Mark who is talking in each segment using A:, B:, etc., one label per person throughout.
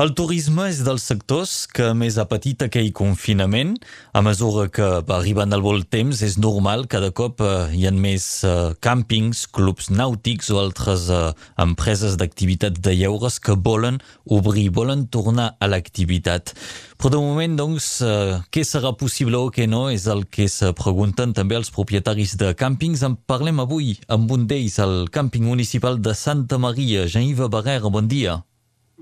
A: El turisme és dels sectors que més ha patit aquell confinament. A mesura que va arribant el vol temps, és normal, cada cop eh, hi ha més eh, càmpings, clubs nàutics o altres eh, empreses d'activitats de lleures que volen obrir, volen tornar a l'activitat. Però de moment, doncs, eh, què serà possible o què no és el que se pregunten també els propietaris de càmpings. En parlem avui amb un d'ells, el càmping municipal de Santa Maria. Jean-Yves Barrera, bon dia.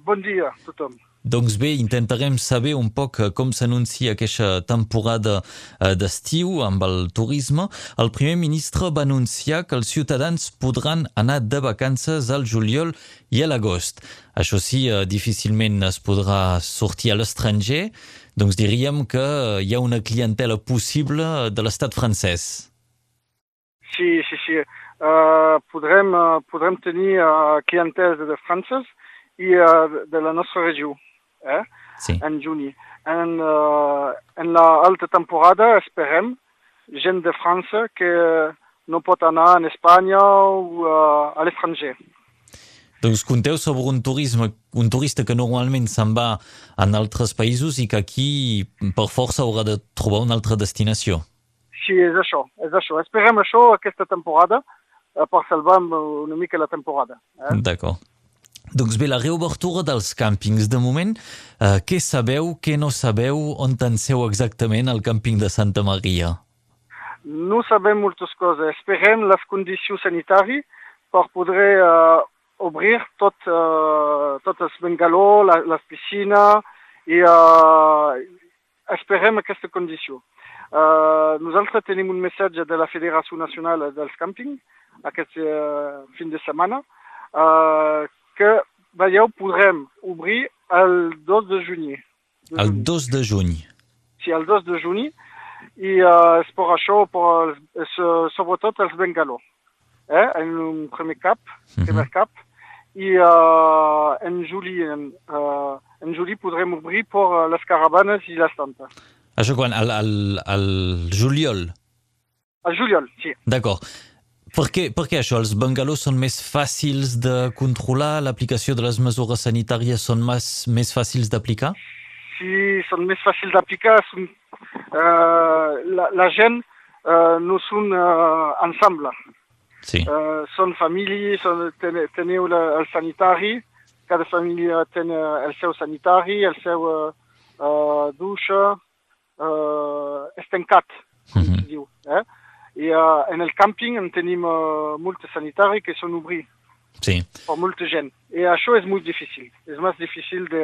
B: Bon dia a tothom.
A: Doncs bé, intentarem saber un poc eh, com s'anuncia aquesta temporada eh, d'estiu amb el turisme. El primer ministre va anunciar que els ciutadans podran anar de vacances al juliol i a l'agost. Això sí, eh, difícilment es podrà sortir a l'estranger, doncs diríem que hi ha una clientela possible de l'estat francès.
B: Sí, sí, sí. Uh, podrem, uh, podrem tenir uh, clientela de franceses i uh, de la nostra regió, eh?
A: Sí.
B: en juni. En, uh, en la alta temporada esperem gent de França que no pot anar en Espanya o uh, a l'estranger.
A: Doncs conteu sobre un turisme, un turista que normalment se'n va en altres països i que aquí per força haurà de trobar una altra destinació.
B: Sí, és això, és això. Esperem això aquesta temporada per salvar una mica la temporada. Eh?
A: D'acord. Doncs bé, la reobertura dels càmpings. De moment, eh, què sabeu, què no sabeu, on penseu exactament al càmping de Santa Maria?
B: No sabem moltes coses. Esperem les condicions sanitàries per poder uh, obrir tot, uh, tots els bengaló, la, les piscines, i uh, esperem aquesta condició. Uh, nosaltres tenim un missatge de la Federació Nacional dels Càmpings aquest uh, fin de setmana uh, que, veieu, podrem obrir el 2 de juny. De
A: El
B: juny.
A: 2 de juny.
B: Sí, el 2 de juny, i uh, és per això, per, és, uh, sobretot els bengaló. Eh? En un primer cap, primer cap, i uh, en juli, en, uh, en juli podrem obrir per uh, les caravanes i les tantes.
A: Això quan? Al, al, al juliol.
B: Al juliol, sí.
A: D'acord. Per què, per què això? Els bengalos són més fàcils de controlar? L'aplicació de les mesures sanitàries són més, més fàcils d'aplicar?
B: Si són més fàcils d'aplicar, uh, la, la gent uh, no són uh, ensemble.
A: Sí.
B: Uh, són famílies, són, ten, teniu la, el sanitari, cada família té el seu sanitari, el seu uh, uh, dutxa, uh, és tancat, com
A: Mhm.
B: es diu. Eh? I uh, en el càmping en tenim uh, molts sanitaris que són obrits
A: Sí.
B: per molta gent. I això és molt difícil. És més difícil de,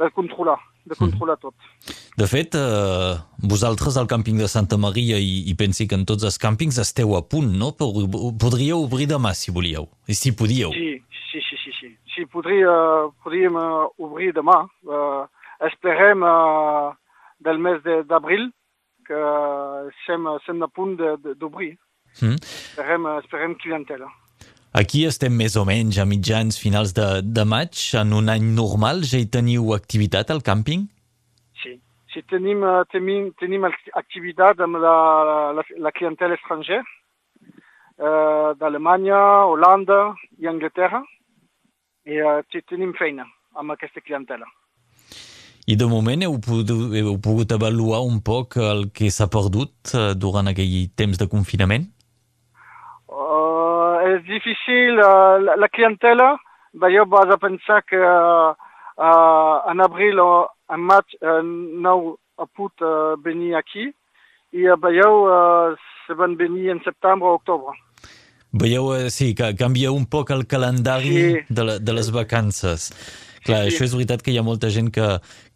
B: de controlar, de controlar tot.
A: De fet, eh, vosaltres al càmping de Santa Maria i, i pensi que en tots els càmpings esteu a punt, no? Podríeu obrir demà, si volíeu. I si podíeu.
B: Sí, sí, sí, sí. sí. sí podria, podríem uh, obrir demà. Uh, esperem uh, del mes de- d'abril que sem, sem a punt d'obrir.
A: Mm.
B: Esperem, esperem clientela.
A: Aquí estem més o menys a mitjans finals de, de maig. En un any normal ja hi teniu activitat al càmping?
B: Sí. Si tenim, uh, tenim, tenim act- activitat amb la, la, la clientela estrangera uh, d'Alemanya, Holanda i Anglaterra i te- tenim feina amb aquesta clientela.
A: I de moment heu pogut, heu pogut avaluar un poc el que s'ha perdut eh, durant aquell temps de confinament?
B: Uh, és difícil, uh, la, la clientela, veieu, vas a pensar que uh, en abril o en maig uh, no ha pogut uh, venir aquí i uh, veieu, uh, se van venir en setembre o octubre.
A: Veieu, eh, sí, que canvia un poc el calendari
B: Sí.
A: de, la, de les vacances. Clar,
B: Sí,
A: això és veritat que hi ha molta gent que,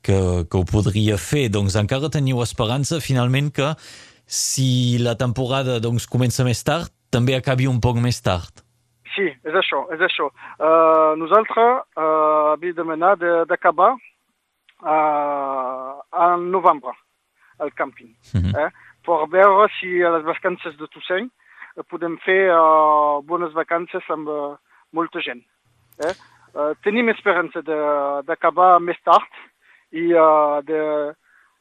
A: que, que ho podria fer. Doncs encara teniu esperança, finalment, que si la temporada doncs, comença més tard, també acabi un poc més tard.
B: Sí, és això, és això. Uh, nosaltres uh, havíem demanat de- d'acabar uh, en novembre, al càmping,
A: Mhm.
B: eh? per veure si a les vacances de Toussaint eh, podem fer uh, bones vacances amb uh, molta gent. Eh? Tenim esperança d'acabar més tard i uh, de,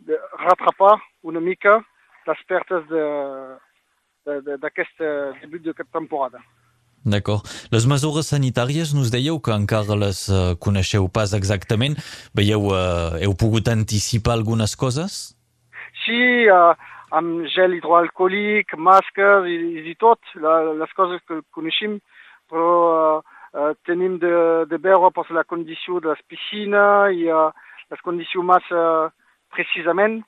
B: de retrapar una mica les pertes de- de- de- d'aquest debut de temporada.
A: D'acord. Les mesures sanitàries, nos dèieu que encara les uh, coneixeu pas exactament. Veieu, uh, heu pogut anticipar algunes coses?
B: Sí, uh, amb gel hidroalcohòlic, màscares i, i tot, la, les coses que coneixem, però uh, tenim de, de veure per la condició de les piscines i uh, les condicions més uh, precisament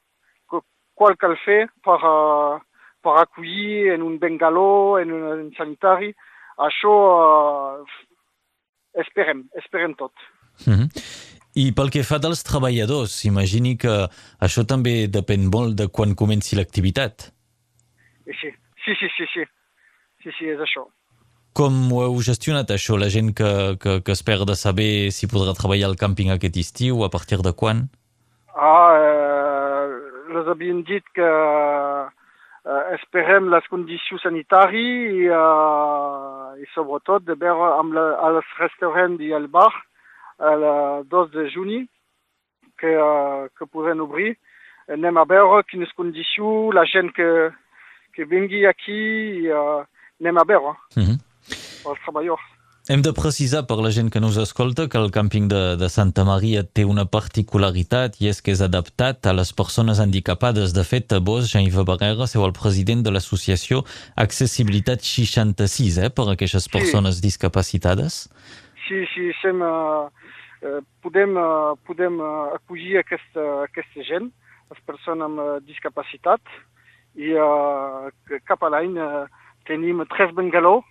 B: qual cal fer per, uh, per acollir en un bengaló, en un sanitari. Això uh, esperem, esperem tot.
A: Mm -hmm. I pel que fa dels treballadors, imagini que això també depèn molt de quan comenci l'activitat.
B: Sí, sí, sí, sí, sí, sí, sí, és això.
A: Com ho heu gestionat, això? La gent que, que, que espera de saber si podrà treballar al càmping aquest estiu, a partir de quan?
B: Ah, eh, les havien dit que eh, esperem les condicions sanitàries i, eh, i sobretot de veure amb la, als restaurants i al bar el 2 de juny que, uh, que podem obrir. Anem a veure quines condicions, la gent que, que vingui aquí, i, uh, anem a veure
A: Mm -hmm.
B: Els treballadors.
A: Hem de precisar per la gent que nos escolta que el càmping de, de Santa Maria té una particularitat i és que és adaptat a les persones handicapades. De fet, vos, Jean-Yves Barrera, sou el president de l'associació Accessibilitat 66, eh, per a aquestes persones
B: sí.
A: discapacitades.
B: Sí, sí, sem, uh, uh, podem, uh, podem uh, acollir aquesta, aquesta gent, les persones amb discapacitat, i uh, cap a l'any uh, tenim tres bengalós,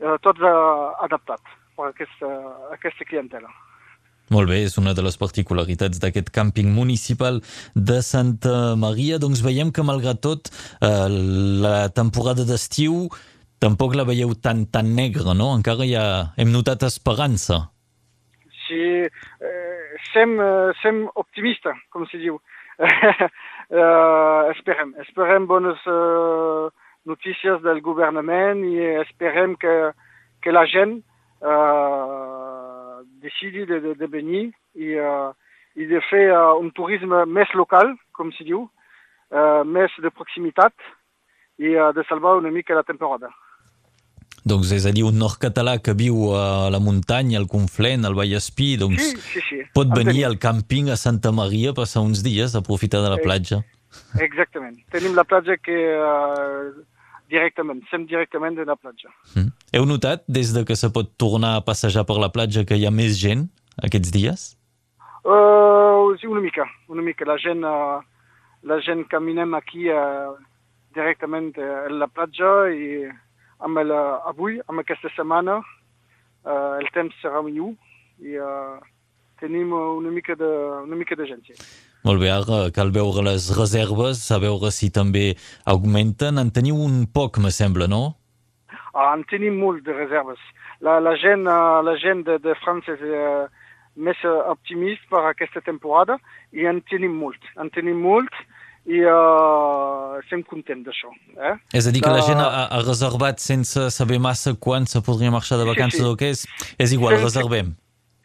B: uh, tots uh, adaptats per aquesta, aquesta clientela.
A: Molt bé, és una de les particularitats d'aquest càmping municipal de Santa Maria. Doncs veiem que, malgrat tot, eh, la temporada d'estiu tampoc la veieu tan, tan negra, no? Encara ha... hem notat esperança.
B: Sí, eh, sem, eh, sem optimista, com se diu. eh, esperem, esperem bones eh, notícies del governament i esperem que, que la gent eh, decidi de, de, de venir i, uh, i de fer uh, un turisme més local, com se diu, uh, més de proximitat i uh, de salvar una mica la temporada.
A: Doncs és a dir, un nord català que viu a la muntanya, al Conflent, al Vallespí, doncs
B: Sí, sí, sí.
A: pot venir
B: Entenem.
A: al càmping a Santa Maria, passar uns dies, aprofitar de la
B: Eh,
A: platja.
B: Exactament. Tenim la platja que uh, directament, sem directament de la platja.
A: Mm. Heu notat, des de que se pot tornar a passejar per la platja, que hi ha més gent aquests dies?
B: Uh, sí, una mica, una mica. La gent, uh, la gent caminem aquí uh, directament a la platja i amb el, avui, amb aquesta setmana, uh, el temps serà millor i uh, tenim una mica de, una mica de gent. Sí.
A: Molt bé, ara cal veure les reserves, a veure si també augmenten. En teniu un poc, me sembla, no?
B: Ah, en tenim molt de reserves. La, la gent, uh, la gent de, de França és uh, més uh, optimista per aquesta temporada i en tenim molt. En tenim molt i uh, estem contents d'això. Eh?
A: És a dir, que la
B: La-
A: gent ha, ha reservat sense saber massa quan se podria marxar de
B: Sí,
A: vacances
B: sí.
A: o què és. És igual,
B: Sense-
A: reservem.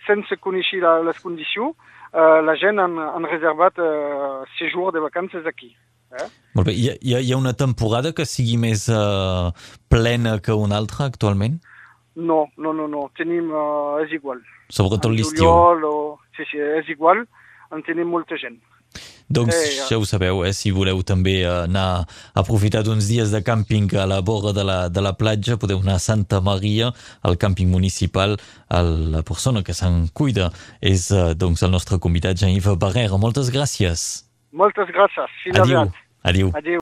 B: Sense conèixer les condicions, uh, la gent han, han reservat uh, sejur de vacances aquí. Eh?
A: Molt bé. Hi ha, hi ha- una temporada que sigui més uh, plena que una altra actualment?
B: No, no, no, no. Tenim, uh, és igual.
A: Sobretot l'estiu.
B: O... Sí, sí, és igual. En tenim molta gent.
A: Doncs
B: Eh,
A: ja. ho sabeu, eh? si voleu també eh, anar a aprofitar d'uns dies de càmping a la vora de la, de la platja, podeu anar a Santa Maria, al càmping municipal. El, la persona que se'n cuida és eh, doncs, el nostre convidat Jean-Yves Barrera. Moltes gràcies.
B: Moltes gràcies. Fins
A: Adiu.
B: aviat.
A: Adiu.
B: Adiu.